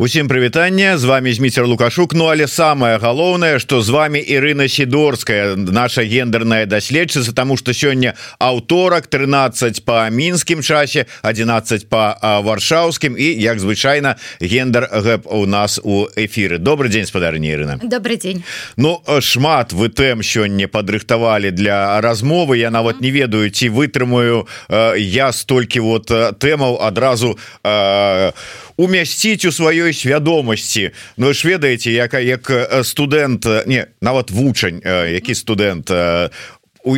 Усім прывітанне. З вами зміцер лукашук. Ну але самое галоўнае что з вами Ірына сидорская наша гендерная даследчыца тому что сёння аўторак 13 по мінскім часе 11 по варшаўскім і як звычайна гендер гэп у нас у эфиры добрый день спадарні Ірына. Добрый день Ну шмат вы тэм сёння падрыхтавалі для размовы. Я нават не ведаю ці вытрымаю я столькі вот тэмаў адразу у умясціць у сваёй свядомасці Ну ж ведаеце яка як студэнт не нават вучань які студэнт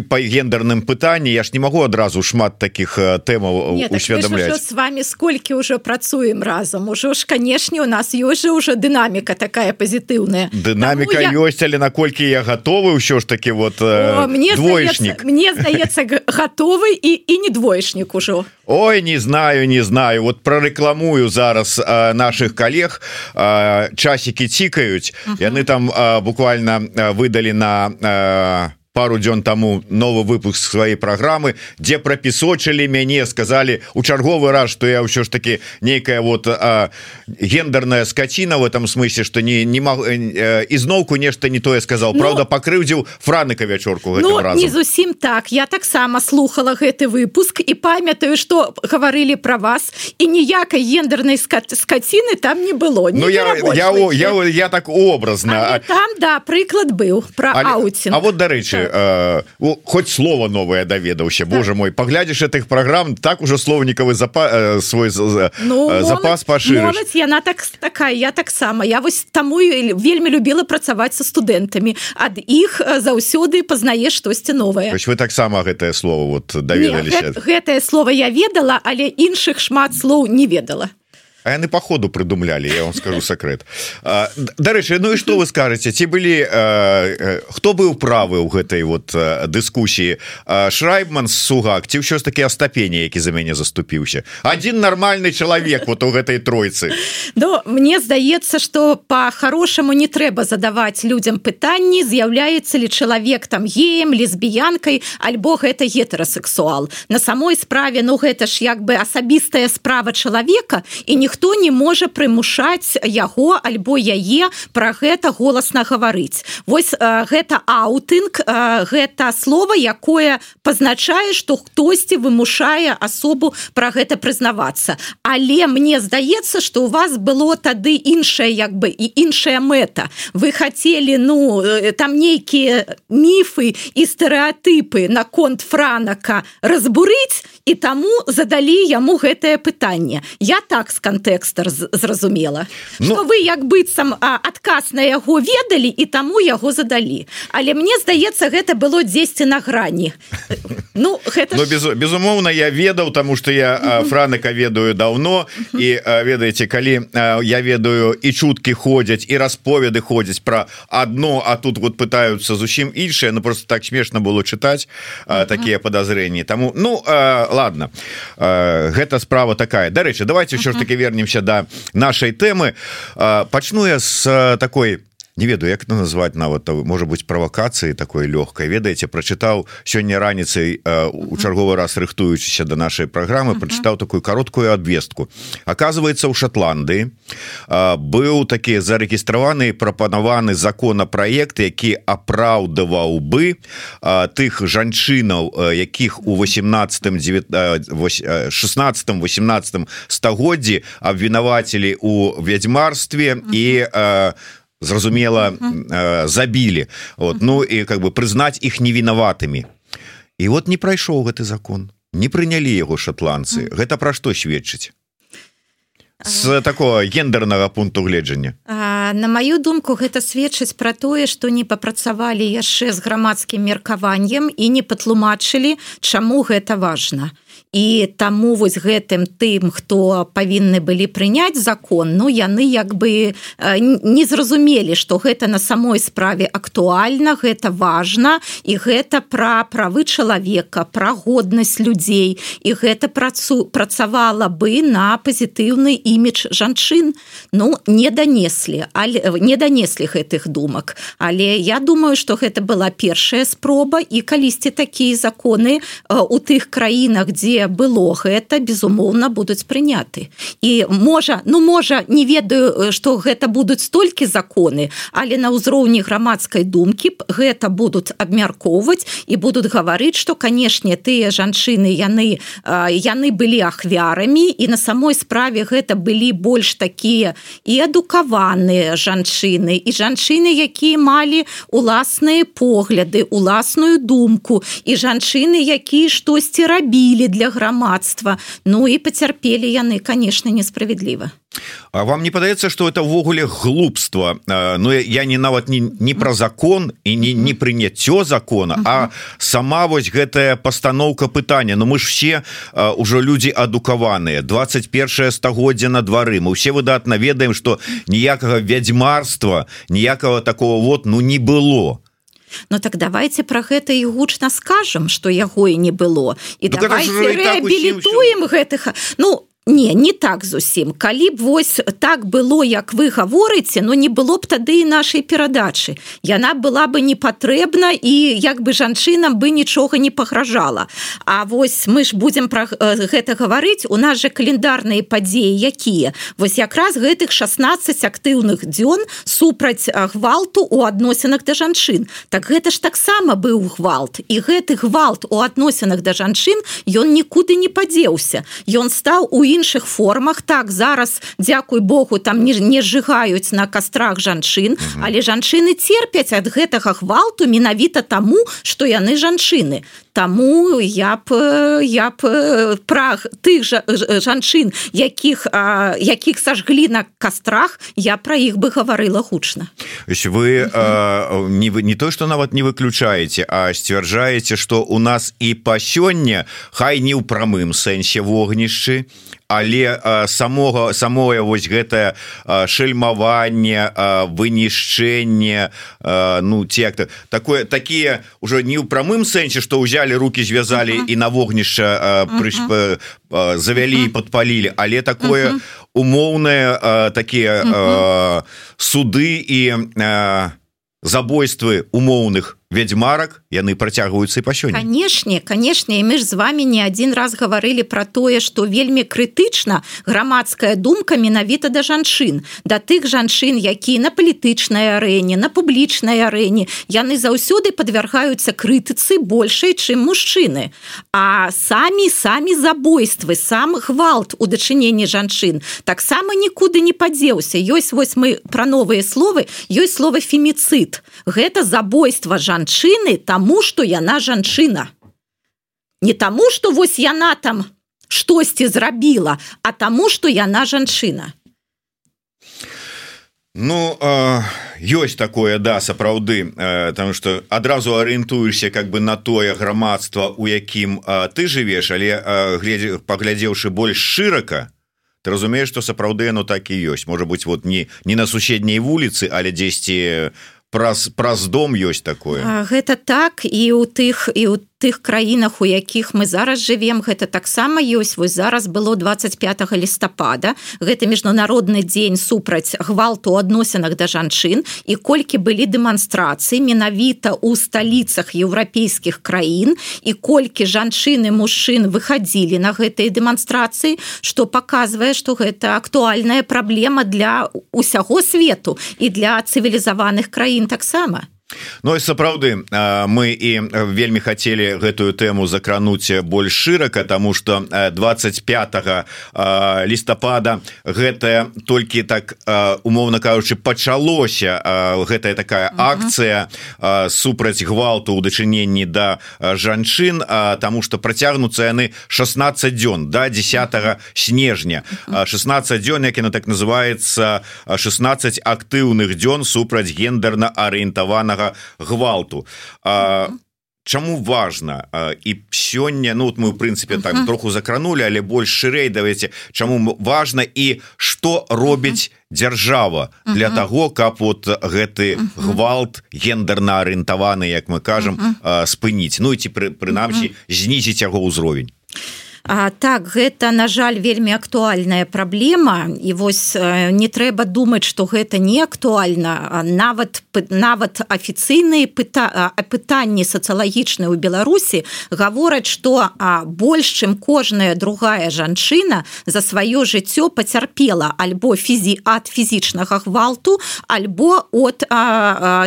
по гендерным пытанні я ж не могу адразу шмат таких тэмаў усведомлять. так с вами сколькі уже працуем разам уже ж канешне у нас ёсць же уже дынаміка такая пазітыўная дынаміка я... ёсць але наколькі я готовы ўсё ж таки вот О, мне двоечник. мне здаецца готовы і і не двоечнік ужо Ой не знаю не знаю. Вот прорекламую зараз а, наших коллег. Часики цікаюць uh -huh. яны там а, буквально выдали на а, пару дзён тому новый выпуск своей программы где пропісочылі мяне сказали у чарговы раз что я ўсё ж таки нейкая вот а, гендерная скотина в этом смысле что не не могу э, изноўку нешта не тое сказал ну, Правда покрыўдзіў франыка вячорку ну, не зусім так. Я таксама слухала гэты выпуск і памятаю что гаварылі про вас і ніякай гендернай скотины там не было Ну я, я, я, я, я так образно там да прыклад быў про А вот дарэчы э, хоть слово новое даведаўся Боже мой. Паглядзіш этих программ так уже словнікавы запа э, свой ну, э, запас пашырыш яна так такая я таксама я вось таму вельмі любила працаваць со студэнтамі ад іх заўсёды пазнае штосьці новое. Вы таксама гэтае слово вот даведаліся гэтае слово я ведала але іншых шмат слоў не ведала Яны по ходу прыдумлялі я вам скажу сакрэт. Дарэчы Ну і что вы скажете ці былі хто быў правы ў гэтай вот дыскусіі? Шрайбман сугак ці ўсё ж таки астапені які за мяне заступіўся? Один нормальный чалавек вот у гэтай тройцы. Но мне здаецца что по-хорошаму не трэба задаваць людям пытанні з'яўляецца ли чалавек там геем лесбіянкай альбо гэта гетерасексуал. На самой справе Ну гэта ж як бы асабістая справа чалавека і не ніхто не можа прымушаць яго альбо яе про гэта голасна гаварыць. Восьось гэта аутынг гэта слово якое пазначае что хтосьці вымушае асобу про гэта прызнавацца. Але мне здаецца что у вас было тады іншае як бы і іншая мэта. Вы хотели ну э, там нейкія міфы і стэеатыпы наконт франака разбурыць і таму задалі яму гэтае пытанне. Я так скажу кантэкстар зразумела ну, вы як быццам адказ на яго ведалі і таму яго задалі. Але мне здаецца гэта было 10 на грані. Ну гэта ну, без, безумоўна я ведаў тому что я франыка ведаю давно і ведаеце калі я ведаю і чуткі ходзяць і расповеды ходзяць про одно а тут вот пытаются зусім іншае Ну просто так смешно было чытаць такія подозрения тому ну ладно гэта справа такая. Дарэчы давайте еще ж таки вернемся до да нашай тэмы пачну я с такой не ведаю як это назвать нават может быть правакацыі такой лёгкай ведаеце прочытаў сёння раніцай у чарговы раз рыхтуючыся до нашай праграмы прочытаў такую кароткую абвестку оказывается у Шотландыі быў такі зарэгістраваны прапанаваны законапраект які апраўдаваў бы тых жанчынаў якіх у 18 16 18 стагоддзі абвінавацілі у вядзьмарстве і у зразумела э, забілі. Вот ну і как бы прызнаць іх невінаватымі і вот не прайшоў гэты закон. Не прынялі яго шотландцы гэта пра што сведчыць? З такого гендернага пункту гледжання. На маю думку гэта сведчыць пра тое што не папрацавалі яшчэ з грамадскім меркаваннем і не патлумачылі чаму гэта важна і таму вось гэтым тым хто павінны былі прыняць закон ну яны як бы не зразумелі что гэта на самой справе актуальна гэта важна і гэта пра правы чалавека пра годнасць людзей. І гэта працу працавала бы на пазітыўны імідж жанчын. Ну не данеслі але не данеслі гэтых думак. Але я думаю что гэта была першая спроба і калісьці такія законы у тых краінах дзе якія было гэта безумоўна будуць прыняты. І можа ну можа не ведаю что гэта будуць столькі законы але на ўзроўні грамадскай думкі гэта будуць абмяркоўваць і будуць гаварыць что канешне тыя жанчыны яны яны былі ахвярамі і на самой справе гэта былі больш такія і адукаваныя жанчыны і жанчыны якія малі уласныя погляды уласную думку і жанчыны якія штосьці рабілі для грамадства. Ну і пацярпелі яны конечно несправядліва. А вам не падаецца что это ввогуле глупство Ну я не нават не, не про закон і не не прыняццё закона а сама вось гэтая постановка пытання. Ну мы ж все ўжо люди адукаваныя. 21 стагоддзя на двары. Мы все выдатна ведаем что ніякага вядзьмарства ніякага такого вот ну не было. то Ну так давайте про гэта і гучна скажем что яго і не было. І ну, давайте реабілітуем гэтых. Ну Не, не так зусім. Калі б вось так было як вы гаворыце но не было б тады і нашай перадачы. Яна была бы не патрэбна і як бы жанчынам бы нічога не пагражала. А вось мы ж будзем пра гэта гаварыць. У нас же календарныя падзеі якія? Вось якраз гэтых 16 актыўных дзён супраць гвалту у адносінах да жанчын. Так гэта ж таксама быў гвалт. І гэты гвалт у адносінах да жанчын ён нікуды не падзеўся. Ён стаў у іншых формах. Так зараз дзякуй Богу там не, не сжигаюць на кастрах жанчын але жанчыны терпяць ад гэтага гвалту менавіта таму что яны жанчыны Таму я б я б праг тых жа жанчын якіх якіх сажглі на кастрах я пра іх бы гаварыла гучна. Вы а, не вы не то что нават не выключаеце а сцвярджаеце что у нас і па сёння хай не ў прамым сэнсе вогнішчы але самога самое вось гэтае шельмаванне вынішчэнне ну ці-то такое такія уже не ў прамым сэнсе што ўзялі руки звязалі uh -huh. і на вогнішча пры uh -huh. завялі uh -huh. подпалілі але такое uh -huh. умоўнае такія uh -huh. суды і забойствы умоўных вядзьмарак яны працягваюцца па сёння. Канешне канешне мы ж з вами не адзін раз гаварылі пра тое што вельмі крытычна грамадская думка менавіта да жанчын да тых жанчын які на палітычнай арэне на публічнай арэне яны заўсёды падвяргаюцца крытыцы большай чым мужчыны. А самі самі забойствы сам гвалт у дачыненні жанчын таксама нікуды не падзеўся. Ёсць вось мы пра новыя словы ёсць слова феміцид гэта забойства жанчын жанчыны таму што яна жанчына. Не таму што вось яна там штосьці зрабіла а таму што яна жанчына. Ну э, ёсць такое да сапраўды э, там что адразу арыентуешься как бы на тое грамадства у якім э, ты жывеш але э, глядзе паглядзеўшы больш шырака ты разумееш что сапраўды оно так і ёсць. Можа быть вот не не на суседняй вуліцы але дзесьці праз праз дом ёсць такое. Гэта так і у тых і у тых краінах у якіх мы зараз живвем гэта таксама ёсць. Вось зараз было 25 лістапада. Гэта міжнародны дзень супраць гвалту адносінах да жанчын. І колькі былі дэманстрацыі менавіта у сталіцах еўрапейскіх краін і колькі жанчыны мужчын выходзілі на гэтыя дэманстрацыі что показвае что гэта актуальная праблема для усяго свету і для цывілізаваных краін таксама Ну і сапраўды мы і вельмі хацелі гэтую тэму закрануць больш шырака тому что 25 лістапада гэтая толькі так умоўна кажучы пачалося гэтая такая акцыя супраць гвалту ў дачыненні да жанчын тому что працягнуцца яны 16 дзён до да 10 снежня. 16 дзён як яна так называется 16 актыўных дзён супраць гендерна арыентаванага гэтага гвалту а Чаму важно і сёння ну вот мы в прынцыпе так uh -huh. троху закранули але больш шырэй давайте чаму важно і что робіць uh -huh. дзяржава для uh -huh. того каб вот гэты uh -huh. гвалт гендерна арыентаваны як мы кажам uh -huh. спыніць Ну і ці пры, прынамсі uh -huh. знізіць яго ўзровень А, так гэта на жаль вельмі актуальная праблема. І вось не трэба думаць что гэта не актуальна. Нават нават афіцыйныя пыта пытанні сацыялагічныя ў беларусі гавораць что больш чым кожная другая жанчына за сваё жыццё пацярпела альбо фізі ад фізічнага гвалту альбо от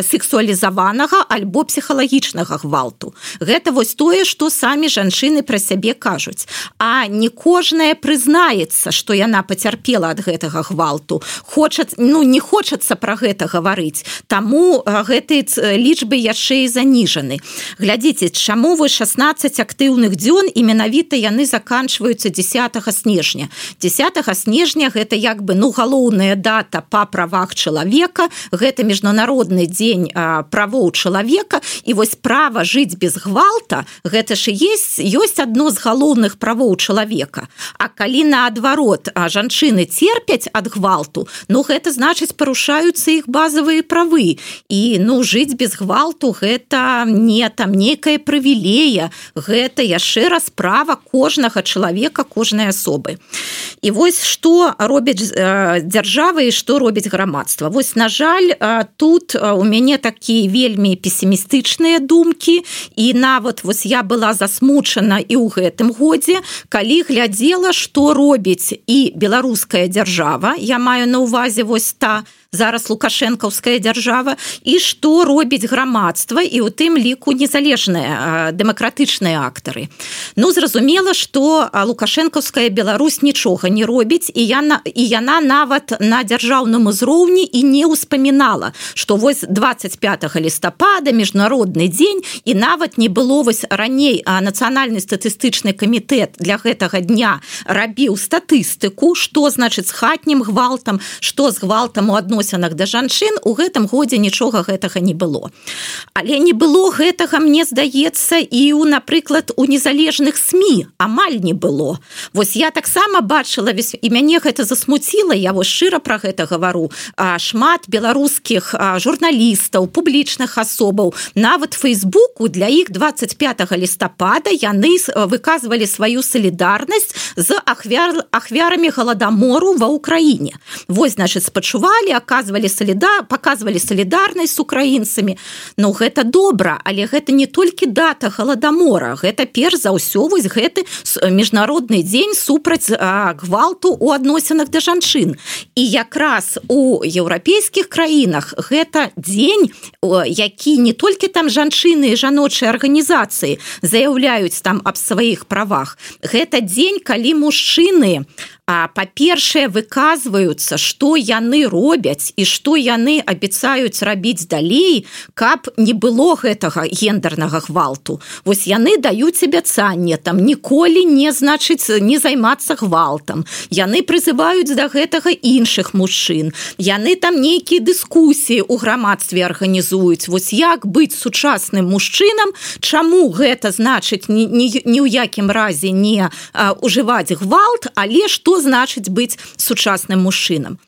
сексуалізаванага альбо псіхалагічнага гвалту. Гэта вось тое что самі жанчыны пра сябе кажуць а не кожная прызнаецца что яна пацярпела ад гэтага гвалту. Хочат ну не хочацца про гэта гаварыць. Таму гэтай лічбы яшчэ і заніжаны. Глядзіце чаму вы 16 актыўных дзён і менавіта яны заканчваюцца 10 снежня. 10 снежня гэта як бы ну галоўная дата по правах чалавека. Гэта міжнародны дзень правоў чалавека. І вось права жыць без гвалта гэта ж есть ёсць адно з галоўных правоў правоў чалавека. А калі наадварот а жанчыны терпяць ад гвалту Ну гэта значыць парушаюцца іх базовые правы. І ну жыць без гвалту гэта не там некая прывілея. Гэта яшчэ раз права кожнага чалавека кожнай асобы. І вось что робяць дзяржавы і что робіць грамадства. Вось на жаль тут у мяне такія вельмі пессімістычныя думкі. І нават вось я была засмучана і ў гэтым годзе калі глядзела што робіць і беларуская дзяржава я маю на увазе вось та зараз лукашэнкаўская дзяржава і што робіць грамадства і у тым ліку незалежныя дэмакратычныя актары. Ну зразумела что лукашэнкаўская Беларусь нічога не робіць і яна і яна нават на дзяржаўным узроўні і не ўспамінала что вось 25 лістапада міжнародны дзень і нават не было вось раней а нацыянальны статыстычны камітэт для гэтага дня рабіў статыстыку что значыць з хатнім гвалтам что з гвалтам у адной адносінах да жанчын у гэтым годзе нічога гэтага не было. Але не было гэтага мне здаецца і у напрыклад у незалежных сМ амаль не было. Восьось я таксама бачыла весь і мяне гэта засмуціла я вось шчыра про гэта гавару а шмат беларускіх журналістаў публічных асобаў. Нават фейсбуку для іх 25 лістапада яны выказвалі сваю салідарнасць з ахвяр ахвярамі галадамору ва ўкраіне вось значит спачувалі ака показывали соліда показывали солідарнасць с украінцамі Ну гэта добра але гэта не толькі дата галадамора гэта перш за ўсё вось гэты міжнародны дзень супраць гвалту у адносінах да жанчын. І якраз у еўрапейскіх краінах гэта дзень які не толькі там жанчыны жаночыя арганізацыі заяўляюць там аб сваіх правах. Гэта дзень калі мужчыны а па-першае выказваюцца што яны робяць і што яны абяцаюць рабіць далей каб не было гэтага гендернага гвалту. Вось яны даюць абяцанне там ніколі не значыць не займацца гвалтам. Яны прызываюць да гэтага іншых мужчын. Яны там нейкія дыскусіі у грамадстве арганізуюць. Вось як быць сучасным мужчынам чаму гэта значыць ні ў якім разе не ужываць гвалт але што значыць быць сучасным мужчынам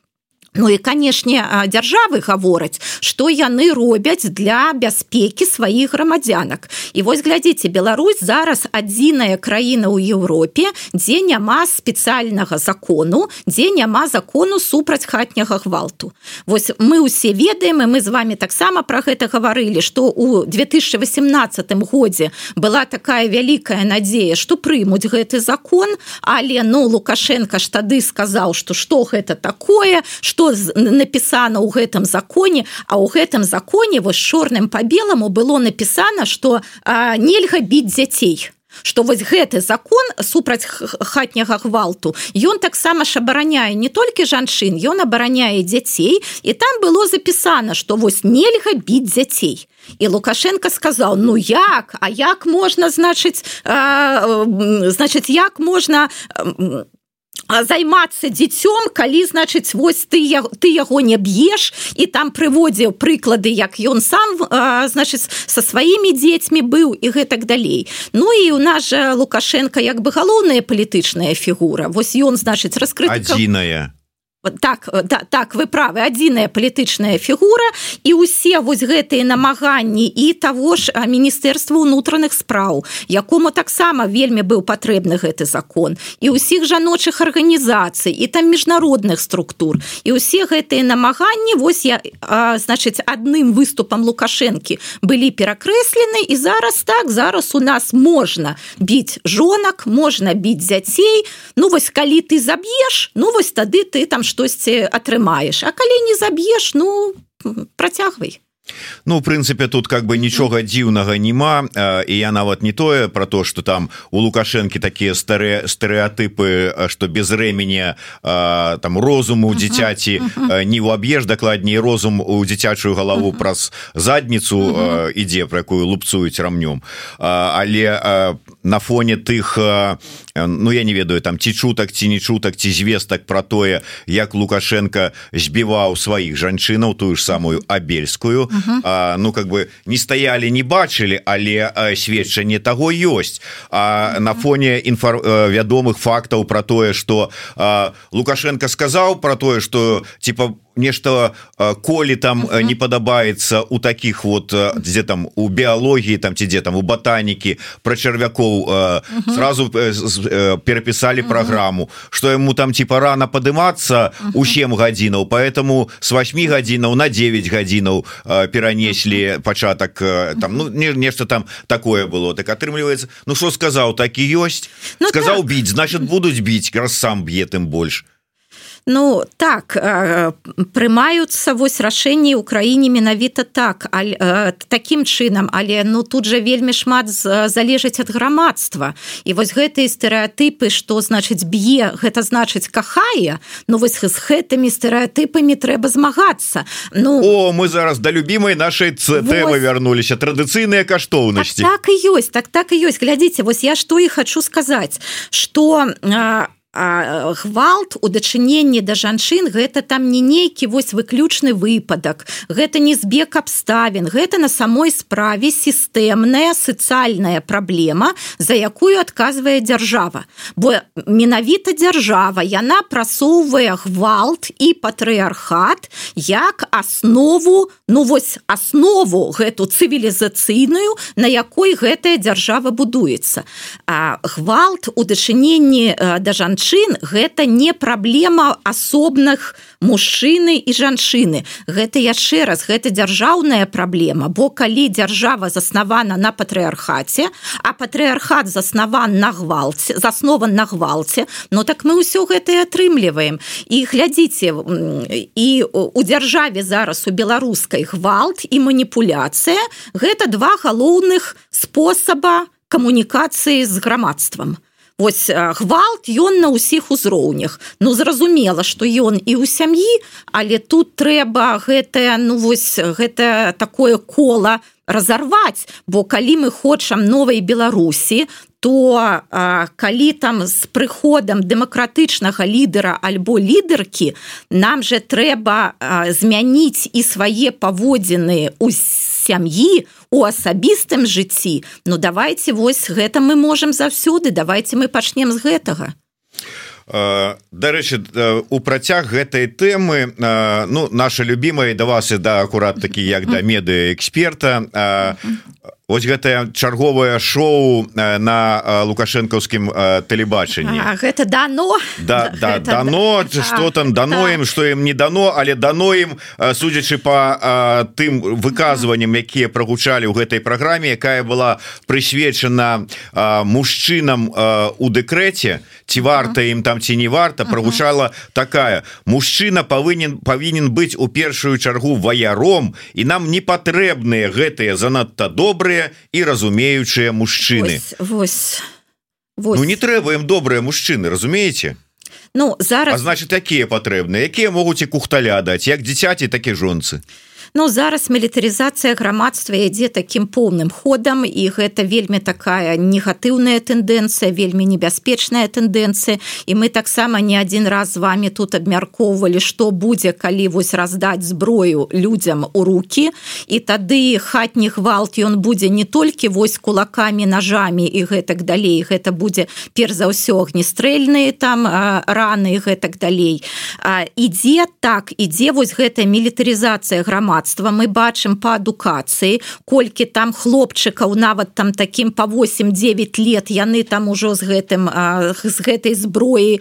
Ну і канешне дзяржавы гавораць што яны робяць для бяспекі сваіх грамадзянак. І вось глядзіце Беларусь зараз адзіная краіна ў Еўропе дзе няма спецыяльнага закону дзе няма закону супраць хатняга гвалту. Вось мы ўсе ведаем і мы з вами таксама про гэта гаварылі што у 2018 годзе была такая вялікая надзея што прымуць гэты закон але ну лукашенко ж тады сказаў что што гэта такое что напісана ў гэтым законе а ў гэтым законе вось чорным по белому было напісана что нельга біць дзяцей. Что вось гэты закон супраць хатняга гвалту ён таксама ж абараняе не толькі жанчын ён абараняе дзяцей. І там было запісана что вось нельга біць дзяцей. І лукашенко сказал ну як? А як можна значыць значыць як можна займацца дзіцём калі значыць вось ты ты яго не б'еш і там прыводзіў прыклады як ён сам значыць со сваімі дзецьмі быў і гэтак далей. Ну і у нас жа лукашенко як бы галоўная палітычная фігура. Восьось ён значыць раскрыта адзіная так да, так вы правы адзіная палітычная фігура і усе вось гэтыя намаганні і того ж міністэрства унутраных спраў якому таксама вельмі быў патрэбны гэты закон і ўсіх жаночых арганізацый і там міжнародных структур. І ўсе гэтыя намаганні вось я а, значыць адным выступам лукашэнкі былі перакрэслены і зараз так зараз у нас можна біць жонак можна біць дзяцей. Ну вось калі ты заб'еш ну вось тады ты там штосьці атрымаеш. А калі не заб'еш ну працягвай Ну в прынцыпе тут как бы нічога дзіўнага няма і я нават не тое про то что там у лукашэнкі такія старыя стэеатыпы что без рэмені там розуму дзіцяці не ў аб'еж дакладней розум у дзіцячую галаву праз задніцу ідзе про якую лупцуюць рамнём але на фоне тых Ну я не ведаю там ці чутак ці не чутак ці звестак про тое як лукашенко збіваў сваіх жанчынаў тую ж самую абельскую а, ну как бы не стаялі не бачылі але сведчанне таго ёсць. А на фоне інфар вядомых фактаў про тое что лукашенко сказаў про тое что типа по нешта коли там uh -huh. не падабаецца у таких вот дзе там у біялогіі там ці дзе там у ботанікі про чарвякоў uh -huh. сразу перапісалі uh -huh. праграму что ему там типа рано падымацца у 7 гадзінаў поэтому с 8 гадзінаў на 9 гадзінаў перанеслі пачатак там ну не нешта там такое было так атрымліваецца Ну что сказаў так і ёсць ну, сказаў так. біць значит будуць біць раз сам б'е тым больш Ну так прымаюцца вось рашэнні краіне менавіта так аль, таким чынам але ну тут жа вельмі шмат залежыць ад грамадства. І вось гэтыя стэеатыпы што значыць б'е гэта значыць кахае Ну вось з гэтымі стэеатыпамі трэба змагацца. Ну о мы зараз да любімай нашай цтвы вярнуліся традыцыйныя каштоўнасці. Так, так і ёсць так так і ёсць. Глядзіце вось я што і хочу сказаць что а, гвалт у дачыненні да жанчын гэта там не нейкі вось выключны выпадак. Гэта не збег абставін. Гэта на самой справе сістэмная сацыяльная праблема за якую адказвае дзяржава. Бо менавіта дзяржава яна прасоўвае гвалт і патрыархат як аснову ну вось аснову гэту цывілізацыйную на якой гэтая дзяржава будуецца. Гвалт у дачыненні да жанчын жанчын гэта не праблема асобных мужчыны і жанчыны. Гэта яшчэ раз гэта дзяржаўная праблема бо калі дзяржава заснавана на патрыархаце а патрыархат заснаван на гвалце заснован на гвалце но так мы ўсё гэта і атрымліваем. І глядзіце і у дзяржаве зараз у беларускай гвалт і маніпуляцыя гэта два галоўных спосаба камунікацыі з грамадствам Вось гвалт ён на ўсіх узроўнях. Ну зразумела што ён і ў сям'і але тут трэба гэтае ну вось гэта такое кола разарваць. Бо калі мы хочам новай беларусі то а, калі там з прыходам дэмакратычнага лідара альбо лідаркі нам же трэба змяніць і свае паводзіны у сям'і у асабістым жыцці. Ну давайте вось гэта мы можемм заўсёды давайте мы пачнем з гэтага. Дарэчы у працяг гэтай тэмы ну наша любимая да вас і да акурат такі як да медыа эксперта Вось гэтае чарговае шоу на лукашэнкаўскім тэлебачанні. Гэта дано? Да, да, дано что там дано ім что ім не дано але дано ім судзячы по тым выказванням якія прагучалі ў гэтай праграме якая была прысвечана мужчынам у дэкрэце ці варта ім там ці не варта прагучала такая. Мужчына павынен павінен быць у першую чаргу ваяром і нам не патрэбныя гэтыя занадта добрыя добрыя і разумеючыя мужчыны. Вось, вось. Ну, не трэба ім добрыя мужчыны разумееце? Ну зараз значит такія патрэбныя якія могуць і кухталя даць як дзіцяці так і жонцы Ну зараз мілітарызацыя грамадства ідзе таким поўным ходам і гэта вельмі такая негатыўная тэндэнцыя вельмі небяспечная тэндэнцыя. І мы таксама не адзін раз з вами тут абмяркоўвалі што будзе калі вось раздаць зброю людзям у руки і тады хатні гвалт ён будзе не толькі вось кулакамі ножамі і гэтак далей. Гэта будзе перш за ўсё огнестрэльныя там раны гэтак далей. Ідзе так ідзе вось гэтая мілітарызацыя грамадства мы бачым по адукацыі колькі там хлопчыкаў нават там таким по 8-9 лет яны там ужо з гэтым з гэтай зброі.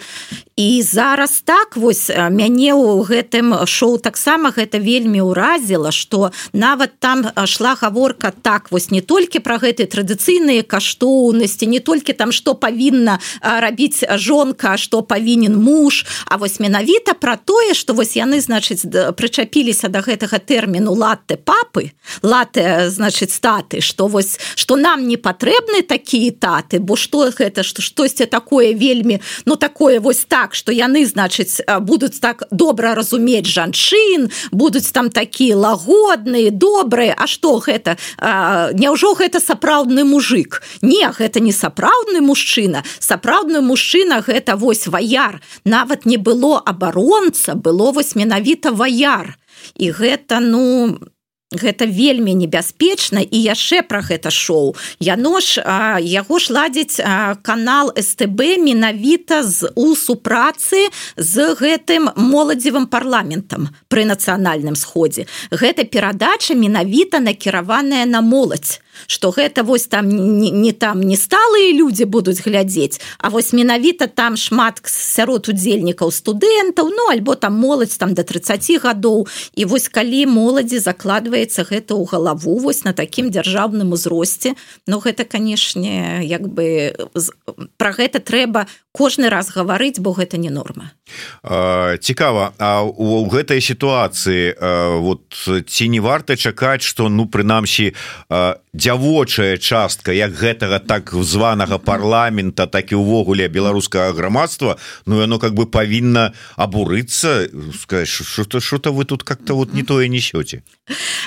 І зараз так вось мяне ў гэтым шоу таксама гэта вельмі ўразіла что нават там шла гаворка так вось не толькі про гэты традыцыйныя каштоўнасці не толькі там что павінна рабіць жонка что павінен муж А вось менавіта про тое что вось яны значыць прычапіліся до гэтага тэрміну латте папы латы значыць статы что вось что нам не патрэбны такія таты бо что гэта что штосьці такое вельмі ну такое вось так что яны значыць будуць так добра разумець жанчын будуць там такія лагодныя добрыя А что гэта няўжо гэта сапраўдны мужик? Не гэта не сапраўдны мужчына сапраўдны мужчына гэта вось ваяр нават не было абаронца было вось менавіта ваяр і гэта ну Гэта вельмі небяспечна і яшчэ пра гэта шоу. Яно ж а, яго ж ладзіць а, канал стб менавіта з у супрацы з гэтым моладзевым парламентам пры нацыянальным сходзе. Гэта перадача менавіта накіраваная на моладзь что гэта вось там не, не там не сталыя людзі будуць глядзець А вось менавіта там шмат сярод удзельнікаў студэнтаў ну альбо там моладзь там до 30 гадоў і вось калі моладзі закладваецца гэта ў галаву вось на такім дзяржаўным узросце но гэта канешне як бы про гэта трэба кожны раз гаварыць бо гэта не норма цікава А у гэтай сітуацыі вот ці не варта чакаць что ну прынамсі дзявочая частка як гэтага так званага парламента так і увогуле беларускага грамадства Ну яно как бы павінна абурыцца сказать что-то что-то вы тут как-то вот не тое несете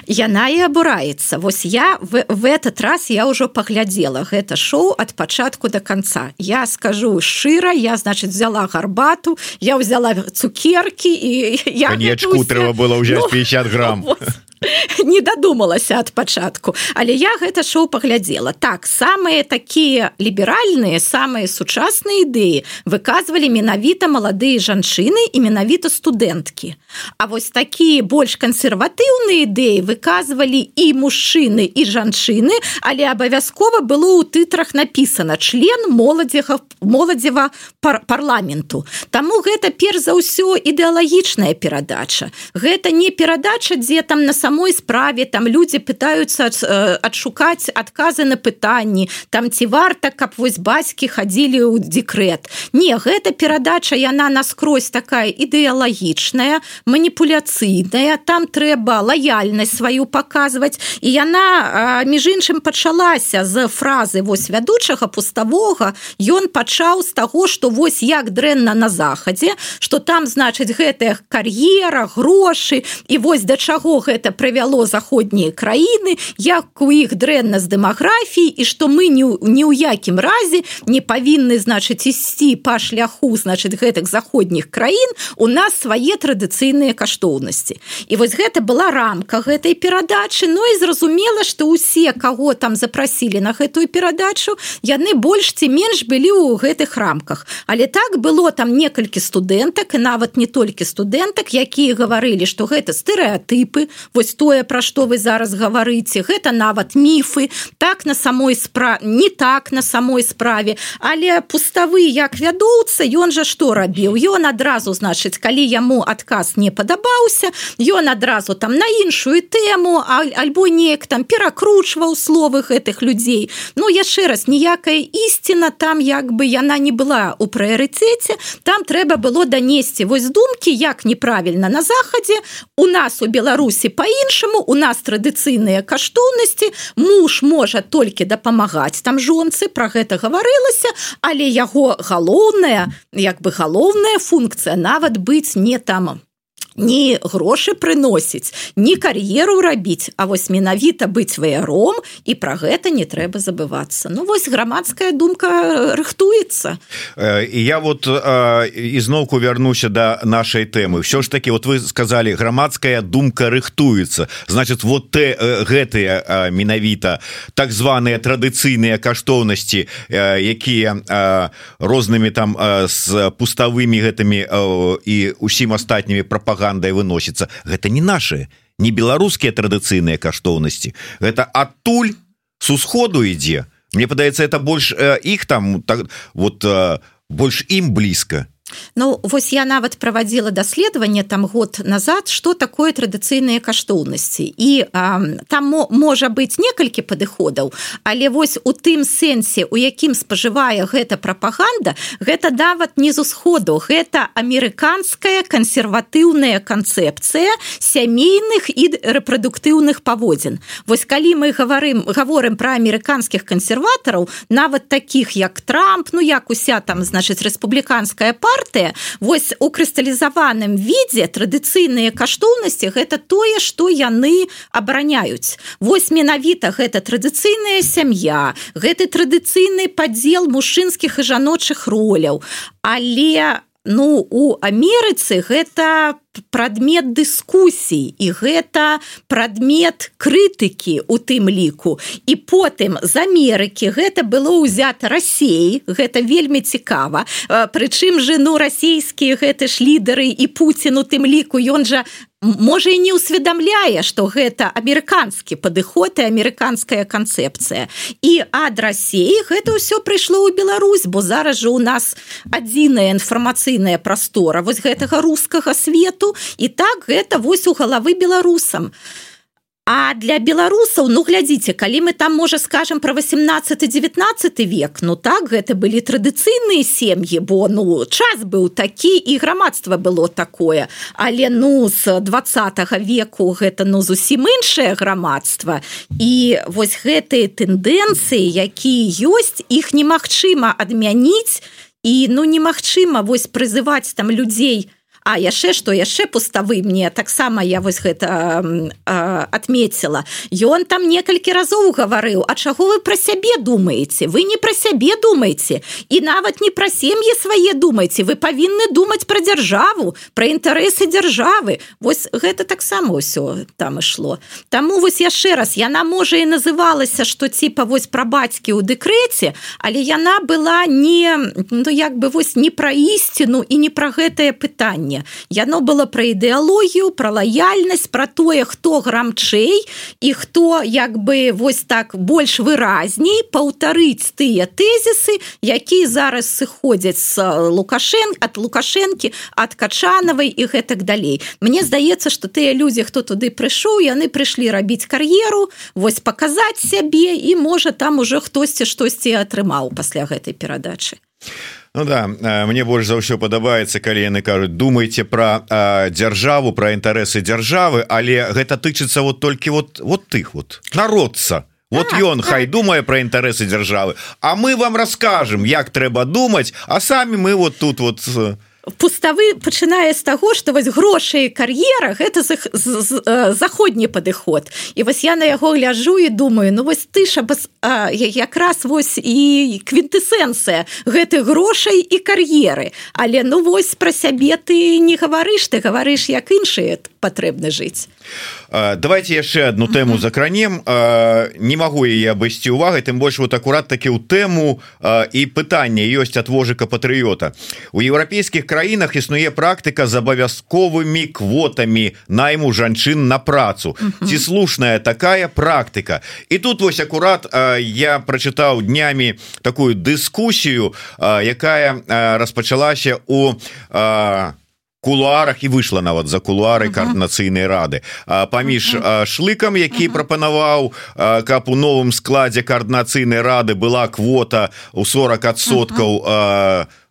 Яна і абураецца. Вось я в, в этот раз я ўжо паглядзела гэта шоу ад пачатку до конца я скажу шчыра я значит взяла гарбату я взяла цукерки і я нечку трэба было ўжо ну, 50 грамм. Вот. не дадумалася ад пачатку але я гэта шоу паглядзела. Так самыя такія ліберальныя самыя сучасныя ідэі выказвалі менавіта маладыя жанчыны і менавіта студэнткі. А вось такія больш кансерватыўныя ідэі выказвалі і мужчыны і жанчыны але абавязкова было ў тытрах написано член моладзега моладзева пар парламенту Таму гэта перш за ўсё ідэалагічная перадача. Гэта не перадача дзе там на самом самой справе там люди пытаются адшукаць адказы на пытанні там ці варта каб вось бацькі хадзілі ў декрет не гэта перадача яна наскрозь такая ідэалагічная маніпуляцыйная. Там трэба лаяльнасць сваю паказваць. І яна між іншым пачалася з фразы вось вядучага пуставога. Ён пачаў з таго что вось як дрэнна на захадзе что там значыць гэтая кар'ера грошы і вось да чаго гэта прывяло заходнія краіны як у іх дрэнна з дэмаграфіі і што мы ні ні ў якім разе не павінны значыць ісці па шляху значыць гэтых заходніх краін у нас свае традыцыйныя каштоўнасці. І вось гэта была рамка гэтай перадачы. Ну і зразумела што ўсе каго там запрасілі на гэтую перадачу яны больш ці менш былі ў гэтых рамках. Але так было там некалькі студэнтак і нават не толькі студэнтак якія гаварылі што гэта стэеатыпы вось вось тое пра што вы зараз гаварыце. Гэта нават міфы. Так на самой спра не так на самой справе. Але пуставы як вядоўца ён жа што рабіў? Ён адразу значыць калі яму адказ не падабаўся ён адразу там на іншую тэму альбо неяк там перакручваў словы гэтых людзей. Ну яшчэ раз ніякая ісціна там як бы яна не была у прыярытэце там трэба было данесці. Вось думкі як неправільна. На захадзе у нас у беларусі па по-іншаму у нас традыцыйныя каштоўнасці муж можа толькі дапамагаць там жонцы про гэта гаварылася але яго галоўная як бы галоўная функцыя нават быць не там не грошы прыносіць не кар'еру рабіць А вось менавіта быць ваяром і пра гэта не трэба забывацца. Ну вось грамадская думка рыхтуецца. І я вот ізноўку вярнуся да нашай тэмы. Все ж таки вот вы сказали грамадская думка рыхтуецца. Значит вот те гэтыя менавіта так званыя традыцыйныя каштоўнасці якія рознымі там з пуставымі гэтымі і усім астатнімі прапагандамі прапагандай выносіцца гэта не наши не беларускія традыцыйныя каштоўнасці гэта адтуль с усходу ідзе Мне падаецца это больш іх там так вот больш ім блізка Ну вось я нават праводзіла даследаванне там год назад что такое традыцыйныя каштоўнасці. І а, там можа быць некалькі падыходаў але вось у тым сэнсе у якім спажывае гэта прапаганда гэта дават не з усходу. Гэта амерыканская кансерватыўная канцэпцыя сямейных і рэпрадуктыўных паводзін. Вось калі мы гаварым гаворым про амерыканскіх кансерватараў нават таких як трамп ну як уся там значыць рэспубліканская пара партыя вось у крысталізаваным відзе традыцыйныя каштоўнасці гэта тое што яны абараняюць. Вось менавіта гэта традыцыйная сям'я гэты традыцыйны падзел мужчынскіх і жаночых роляў. Але ну у Амерыцы гэта прадмет дыскусій і гэта прадмет крытыкі у тым ліку. І потым з Амерыкі гэта было ўзята рассеі гэта вельмі цікава. Прычым же ну расійскія гэты ж лідары і Пуін у тым ліку ён жа можа і не ўсведамляе што гэта амерыканскі падыход і амерыканская канцэпцыя. І ад рассеі гэта ўсё прыйшло ў Беларусь бо зараз жа у нас адзіная інфармацыйная прастора вось гэтага рускага свету. І так гэта вось у галавы беларусам а для беларусаў ну глядзіце калі мы там можа скажем про 18 19 век ну так гэта былі традыцыйныя сем'і бо ну час быў такі і грамадства было такое. Але ну з двадцатого веку гэта ну зусім іншае грамадства. І вось гэтыя тэндэнцыі якія ёсць іх немагчыма адмяніць. І ну немагчыма вось прызываць там людзей на А яшчэ што яшчэ пуставы мне таксама я вось гэта отметила ён там некалькі разоў гаварыў А чаго вы про сябе думаете вы не про сябе думаете і нават не пра сем'і свае думаете вы павінны думаць про дзяржаву про інтарэсы дзяржавы Вось гэта таксама ўсё там ішло. Таму вось яшчэ раз яна можа і называлася что типа вось пра бацькі ў дэкрэце але яна была не ну як бы вось не пра ісціну і не пра гэтае пытанне пытанне яно было пра ідэалогію пра лаяльнасць пра тое хто грамчэй і хто як бы вось так больш выразней паўтарыць тыя тэзісы якія зараз сыходзяць з лукашен от лукашэнкі ад качанавай і гэтак далей. Мне здаецца что тыя людзі хто туды прыйшоў яны прыйшлі рабіць кар'еру вось паказаць сябе і можа там уже хтосьці штосьці атрымаў пасля гэтай перадачы Ну да мне больш за ўсё падабаецца калі яны кажуць думайте про дзяржаву про інтарэсы дзяржавы але гэта тычыцца вот толькі вот вот тых вот народца вот ён хай думае про інтарэсы дзяржавы А мы вам расскажем як трэба думаць а самі мы вот тут вот пуставы пачынае з таго што вось грошай кар'ера гэта з, з, заходні падыход. І вось я на яго гляжу і думаю ну вось ты ж якраз вось і квінтэсэнцыя гэтых грошай і кар'еры. Але ну вось пра сябе ты не гаварыш ты гаварыш як іншыя патрэбна жыць. Давайте яшчэ одну тэму закранем. Не магу яе абысці увагай тым больш вот акурат такі ў тэму і пытанне ёсць ад вожыка патрыёта у еўрапейскіх краінах існуе практыка з абавязковымі квотамі найму жанчын на працу. Ці слушная такая практыка? І тут вось акурат я прачытаў днямі такую дыскусію якая распачалася у у кулуарах і выйшла нават за кулуары каардынацыйнай рады. Паміж шлыкам які прапанаваў каб у новым складзе каардынацыйнай рады была квота у 40соткаў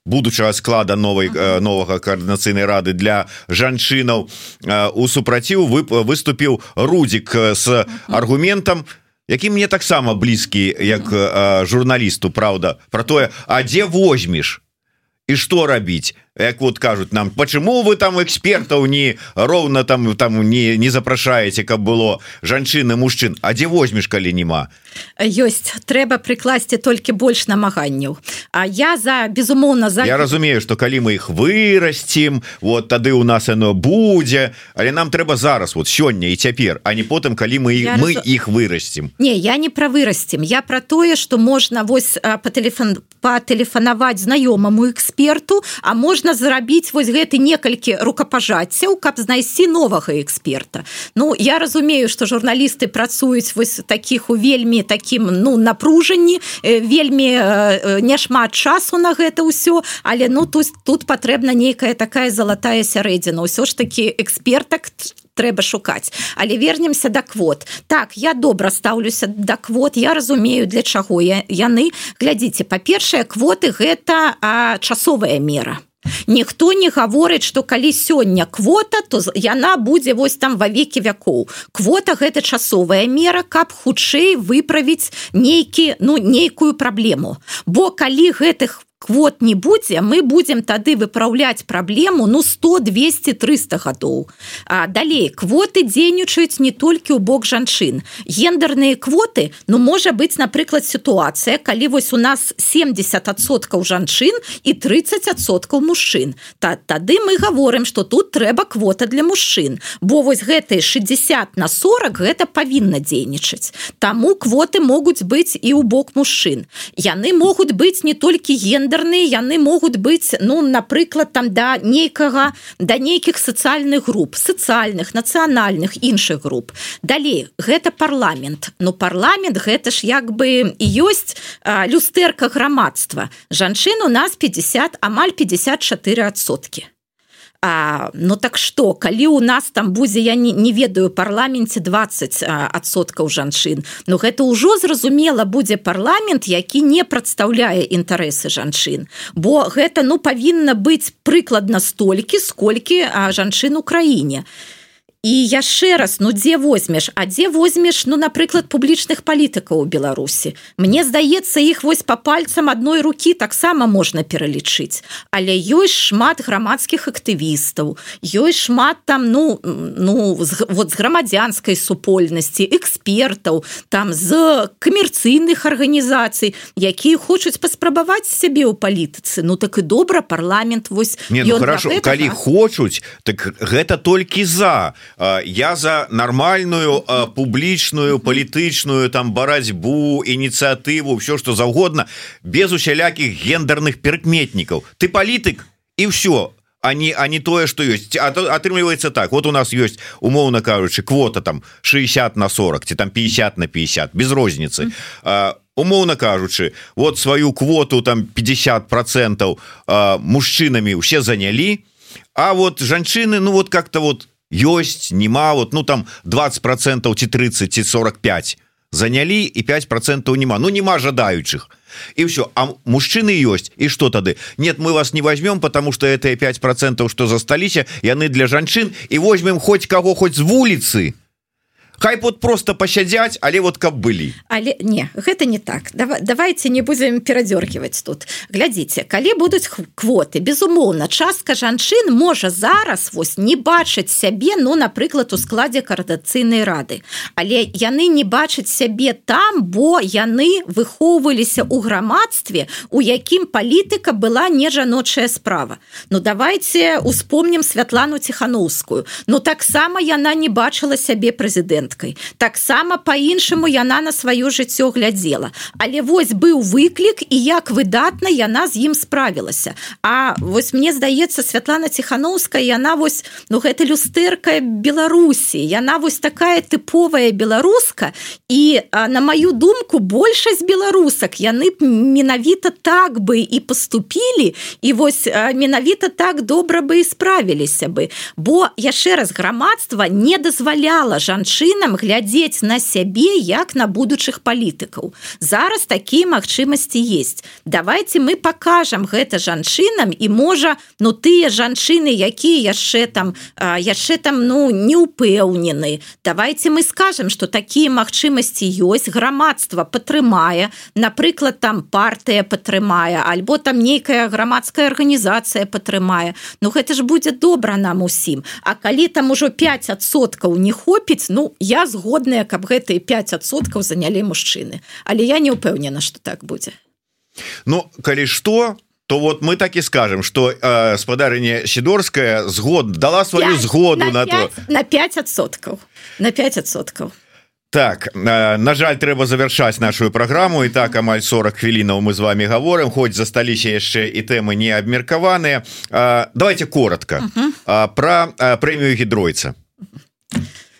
будучага склада новой новага каардынацыйнай рады для жанчынаў. У супраціў выступіў рудзік с аргументам які мне таксама блізкі як журналісту Праўда про тое а дзе возьмеш? І што рабіць як вот кажуць нам почему вы там экспертаў не роўна там там не не запрашаеце каб было жанчыны мужчын А дзе возьмеш калі няма ёсць трэба прыкласці толькі больш намаганняў. А я за безумоўна за я разумею что калі мы их вырасцім вот тады у нас оно будзе але нам трэба зараз вот сёння і цяпер а не потым калі мы я мы раз... их вырасцім не я не пра вырасцім я про тое что можна вось по телефон по тэлефанаваць знаёмаму эксперту а можна зарабіць вось гэты некалькі рукапажаццяў каб знайсці новага эксперта. Ну я разумею что журналісты працуюць вось таких у вельмі таким ну напружанні вельмі няшмат часу на гэта ўсё але ну тут тут патрэбна нейкая такая залатая сярэдзіна. Ўсё ж таки экспертак трэба шукаць. Але вернемся да квот. Так я добра стаўлюся да квот я разумею для чаго я яны. Глядзіце па-першае квоты гэта а, часовая мера Ніхто не гаворыць, што калі сёння квота, то яна будзе вось там ва векі вякоў. Квота гэта часовая мера, каб хутчэй выправіць нейкі ну нейкую праблему. Бо калі гэтых квот не будзе мы будем тады выпраўляць праблему ну 100 200 300 гадоў а далей квоты дзейнічаюць не толькі ў бок жанчын. Гендерныя квоты ну можа быць напрыклад сітуацыя калі вось у нас 70соткаў жанчын і 30соткаў мужчын. Та тады мы гаворым что тут трэба квота для мужчын бо вось гэтые 60 на 40 гэта павінна дзейнічаць. Таму квоты могуць быць і ў бок мужчын. Яны могуць быць не толькі гендер гендерныя яны могуць быць ну напрыклад там да нейкага да нейкіх сацыяльных груп сацыяльных нацыянальных іншых груп. Далей гэта парламент. Ну парламент гэта ж як бы і ёсць люстэрка грамадства. Жанчын у нас 50 амаль 54сотки А, ну так что калі у нас там будзе я не, не ведаю парламенце 20 адсоткаў жанчын но гэта ўжо зразумела будзе парламент які не прадстаўляе інтарэсы жанчын. Бо гэта ну павінна быць прыкладна столькі сколькі жанчын у краіне і яшчэ раз ну дзе возьмеш? А дзе возьмеш ну напрыклад публічных палітыкаў у беларусі? Мне здаецца іх вось по пальцам адной руки таксама можна пералічыць. Але ёсць шмат грамадскіх актывістаў ёсць шмат там ну ну з, вот з грамадзянскай супольнасці экспертаў там з камерцыйных арганізацый якія хочуць паспрабаваць сябе ў палітыцы. Ну так і добра парламент вось не ну, хорошо калі хочуць так гэта толькі за я за нормальную публічную палітычную там барацьбу ініцыятыву все что заўгодна без усялякіх гендерных перкметнікаў ты палітык і все они а не тое что есть. Атрымліваецца так. Вот у нас есть умоўно кажучы квота там 60 на 40 ці там 50 на 50 без розніцы умоўно кажучы вот сваю квоту там 50 процентов мужчынами усе занялі а вот жанчыны ну вот как-то вот ёсць нема вот ну там 20 процентов ці 30 ці 45 занялі і 5 процентов нема. Ну нема жадаючых і все а мужчыны ёсць і что тады нет мы вас не возьмем потому что это 5 процентов что засталіся яны для жанчын і возьмем хоть кого хоть з вуліцы то Хай вот просто пасядзяць але вот каб былі. Але не гэта не так. Давай, давайте не будем перадёргивать тут. Глядзіце калі будуць квоты безумоўна частка жанчын можа зараз вось не бачыць сябе ну напрыклад у складзе каардацыйнай рады. Але яны не бачаць сябе там бо яны выхоўваліся ў грамадстве у якім палітыка была не жаночая справа. Ну давайте успомнім святлану ціхановскую. Ну таксама яна не бачыла сябе прэзідэнт прэзідэнткай таксама по-іншаму яна на сваё жыццё глядзела. Але вось быў выклік і як выдатна яна з ім справілася. А вось мне здаецца Святлана ціхановская яна вось ну гэта люстэрка беларусі. Яна вось такая тыповая беларуска і а, на маю думку большасць беларусак яны б менавіта так бы і поступілі і вось менавіта так добра бы і справіліся бы. Бо яшчэ раз грамадства не дазваляла жанчын чынам глядзець на сябе як на будучых палітыкаў. Зараз такія магчымасці есть давайте мы покажам гэта жанчынам і можа ну тыя жанчыны якія яшчэ там яшчэ там ну не упэўнены давайте мы скажем что такія магчымасці ёсць грамадства падтрымае напрыклад там партыя падтрымае альбо там нейкая грамадская арганізацыя падтрымае Ну гэта ж будзе добра нам усім. А калі там ужо 5соткаў не хопіць ну я згодная каб гэтые 5соткаў занялі мужчыны. Але я не упэўнена что так будзе. Ну калі что то вот мы так і скажем что э, спадарыня сидорская згод дала сваю 5, згоду на, на 5, то на 5соткаў на 5соткаў так э, на жаль трэба завершаць нашу праграму. І так амаль 40 хвілінаў мы з вами говорим хоць засталіся яшчэ і тэмы не абмеркаваныя э, давайте коротко uh -huh. э, про э, прэмію гідройца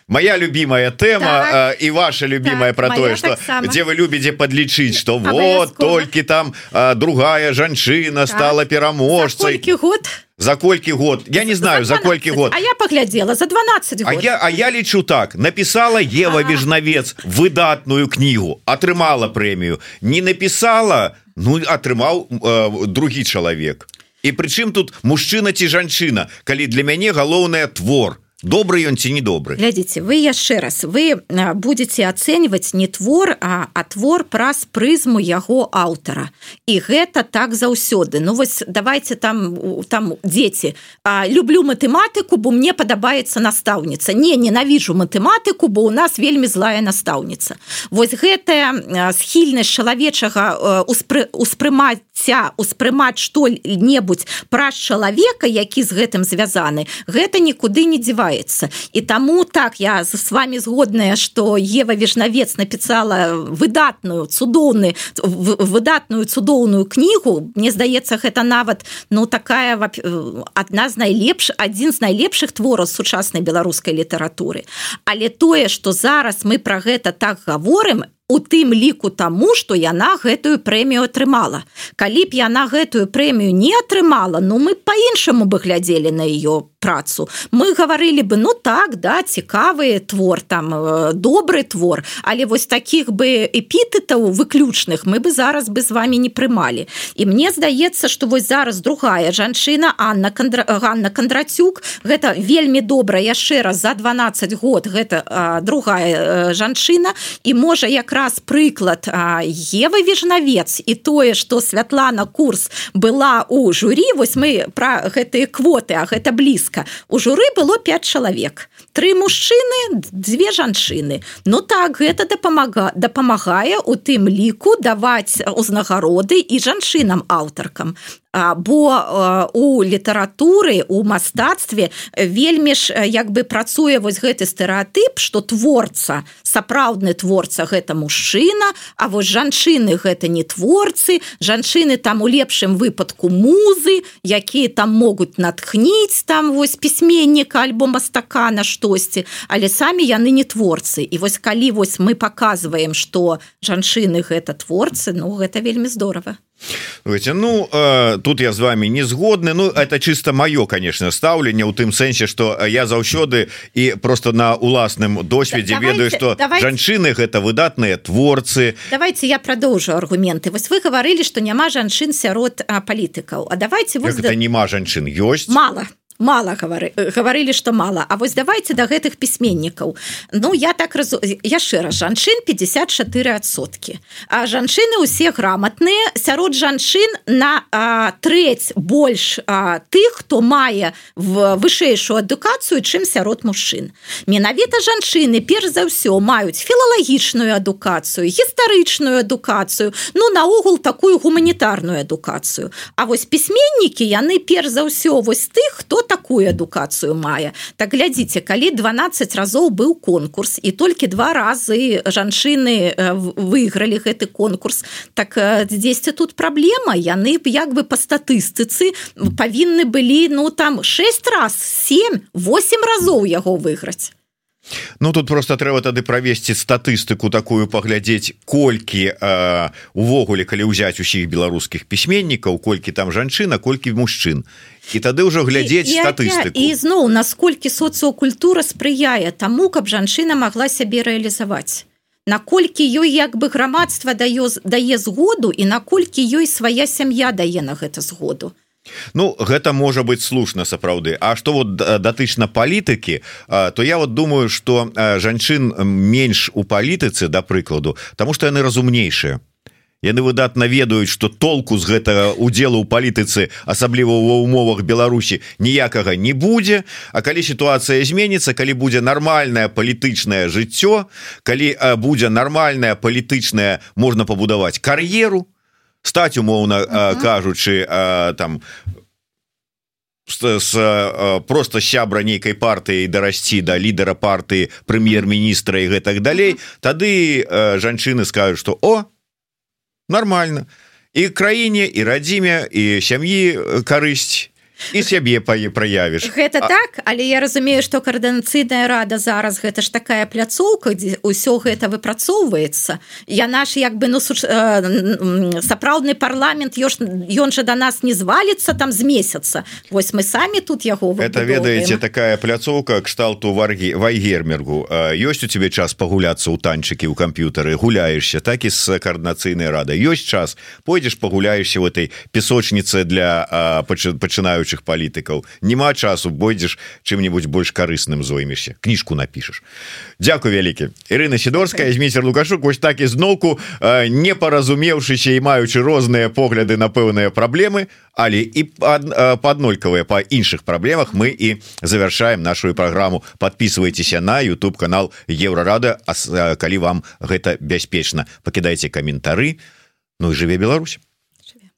моя любимая тема так. и ваша любимая так, про тое что так где вы любите подлічыць что вот только там а, другая жанчына так. стала пераможцай год? За колькі год? Я не знаю за, за колькі год. А я поглядела за 12 год. А я А я лічу так. Написала Ева вежнавец выдатную книгу атрымала прэмію не написала ну атрымаў э, другі чалавек і прычым тут мужчына ці жанчына калі для мяне галоўная твор. то добрый ён ці недобры глядзіце вы яшчэ раз вы будете ацэньваць не твор а, а твор праз прызму яго аўтара. І гэта так заўсёды. Ну вось давайте там там дзеці люблю матэматыку бо мне падабаецца настаўніца. Не ненавіжу матэматыку бо у нас вельмі злая настаўніца. Вось гэтая схільнасць чалавечага успры, успрымацця успрымаць што-небудзь праз чалавека які з гэтым звязаны гэта нікуды не дзівае адбываецца і таму так я з вами згодная что Ева вежнавец напісала выдатную цудоўны выдатную цудоўную кнігу. Мне здаецца гэта нават ну такая адна з найлепш адзін з найлепшых твораў сучаснай беларускай літаратуры. Але тое что зараз мы про гэта так гаворым у тым ліку таму што яна гэтую прэмію атрымала. Калі б яна гэтую прэмію не атрымала ну мы по-іншаму бы глядзелі на ее працу. Мы гаварылі бы ну так да цікавы твор там э, добры твор але вось таких бы эпітэтаў выключных мы бы зараз бы з вами не прымалі. І мне здаецца что вось зараз другая жанчына Анна Кандра... Ганна кандрацюк гэта вельмі добра яшчэ раз за 12 год гэта а, другая э, жанчына і можа якраз якраз прыклад Евы вежнавец і тое что Святлана курс была у журі вось мы про гэтые квоты а гэта блізка. У журы было 5 чалавек три мужчыны две жанчыны. Ну так гэта дапамага дапамагае у тым ліку даваць узнагароды і жанчынам аўтаркам. Бо у літаратуры у мастацтве вельмі ж як бы працуе вось гэты стэеатып что творца сапраўдны творца гэта мужчына А вось жанчыны гэта не творцы. Жанчыны там у лепшым выпадку музы якія там могуць натхніць там вось пісьменніка альбо мастака на штосьці але самі яны не творцы. І вось калі вось мы показываем что жанчыны гэта творцы ну гэта вельмі здорово Видите, ну э, тут я з вами не згодны. Ну это чисто маё конечно стаўленне у тым сэнсе что я заўсёды і просто на уласным досведзе давайте, ведаю что жанчыны гэта выдатныя творцы. Давайте я продолжу аргументы. Вось вы гаварылі что няма жанчын сярод палітыкаў. А давайте вот да... няма жанчын ёсць? Мало мало гавары гаварылі что мало. А вось давайте да гэтых пісьменнікаў Ну я так раз яшчэ раз жанчын 54сотки а жанчыны усе грамотныя сярод жанчын на а, трэць больш тых хто мае в вышэйшую адукацыю чым сярод мужчын. Менавіта жанчыны перш за ўсё маюць філалагічную адукацыю гістарычную адукацыю ну наогул такую гуманітарную адукацыю. А вось пісьменнікі яны перш за ўсё вось тых хто такую адукацыю мае так глядзіце калі 12 разоў быў конкурс і толькі два разы жанчыны выйгралі гэты конкурс. Так дзесьці тут праблема яны б як бы по статыстыцы павінны былі ну там 6 раз 7 8 разоў яго выйграць Ну тут просто трэба тады правесці статыстыку такую паглядзець колькі э, увогуле калі ўзяць усіх беларускіх пісьменнікаў колькі там жанчына колькі мужчын. І тады ўжо глядзець і, статыстыку. і зноў насколькі соцыокультура спрыяе таму каб жанчына могла сябе рэалізаваць. Наколькі ёй як бы грамадства дае дае згоду і наколькі ёй свая сям'я дае на гэта згоду Ну гэта можа быть слушна сапраўды. А что вот датычна палітыкі то я вот думаю что жанчын менш у палітыцы да прыкладу тому что яны разумнейшие яны выдатна ведаюць что толку з гэтага удзелу ў палітыцы асабліва ва умовах Беларусі ніякага не будзе. А калі сітуацыя зменіцца калі будзе нармальное палітычнае жыццё калі будзе нармальная палітычная можна пабудаваць кар'еру то стаць умоўна -huh. кажучы там с, просто сябра нейкай партыі дарасці да лідара партыі прэм'ер-міністра і гэтак далей тады жанчыны скажуць что о нормально і краіне і радзіме і сям'і карысць і сябе пае праявіш. Гэта а... так але я разумею что каардынацыйная рада зараз гэта ж такая пляцоўка дзе ўсё гэта выпрацоўваецца. Я наш як бы ну суч... э, сапраўдны парламент ёж ён жа до нас не звалится там з месяца. Восьось мы самі тут яго это ведаеце такая пляцоўка кшталту варгі вайгермергу. Ёсць у тебе час пагуляцца ў танчыкі ў камп'ютары? Гуляешься так і з каардынацыйнай рада ёсць час? Пойдзеш пагуляешься в этой песочніцы для пачынаю пачынаючых палітыкаў няма часу бойдзеш чым-нибудь больш карысным зоймешся. Кніжку напішаш. Дякую вялікі. Ірына сидорская змейцер лукашук вось так ізноўку не паразумеўшыся і маючы розныя погляды на пэўныя праблемы але і паднолькавыя па іншых праблемах мы і завершаем нашу праграму. Подписывайтеся на YouTube канал еврорада калі вам гэта бяспечна. Пакідайце каментары. Ну і жыве Беларусь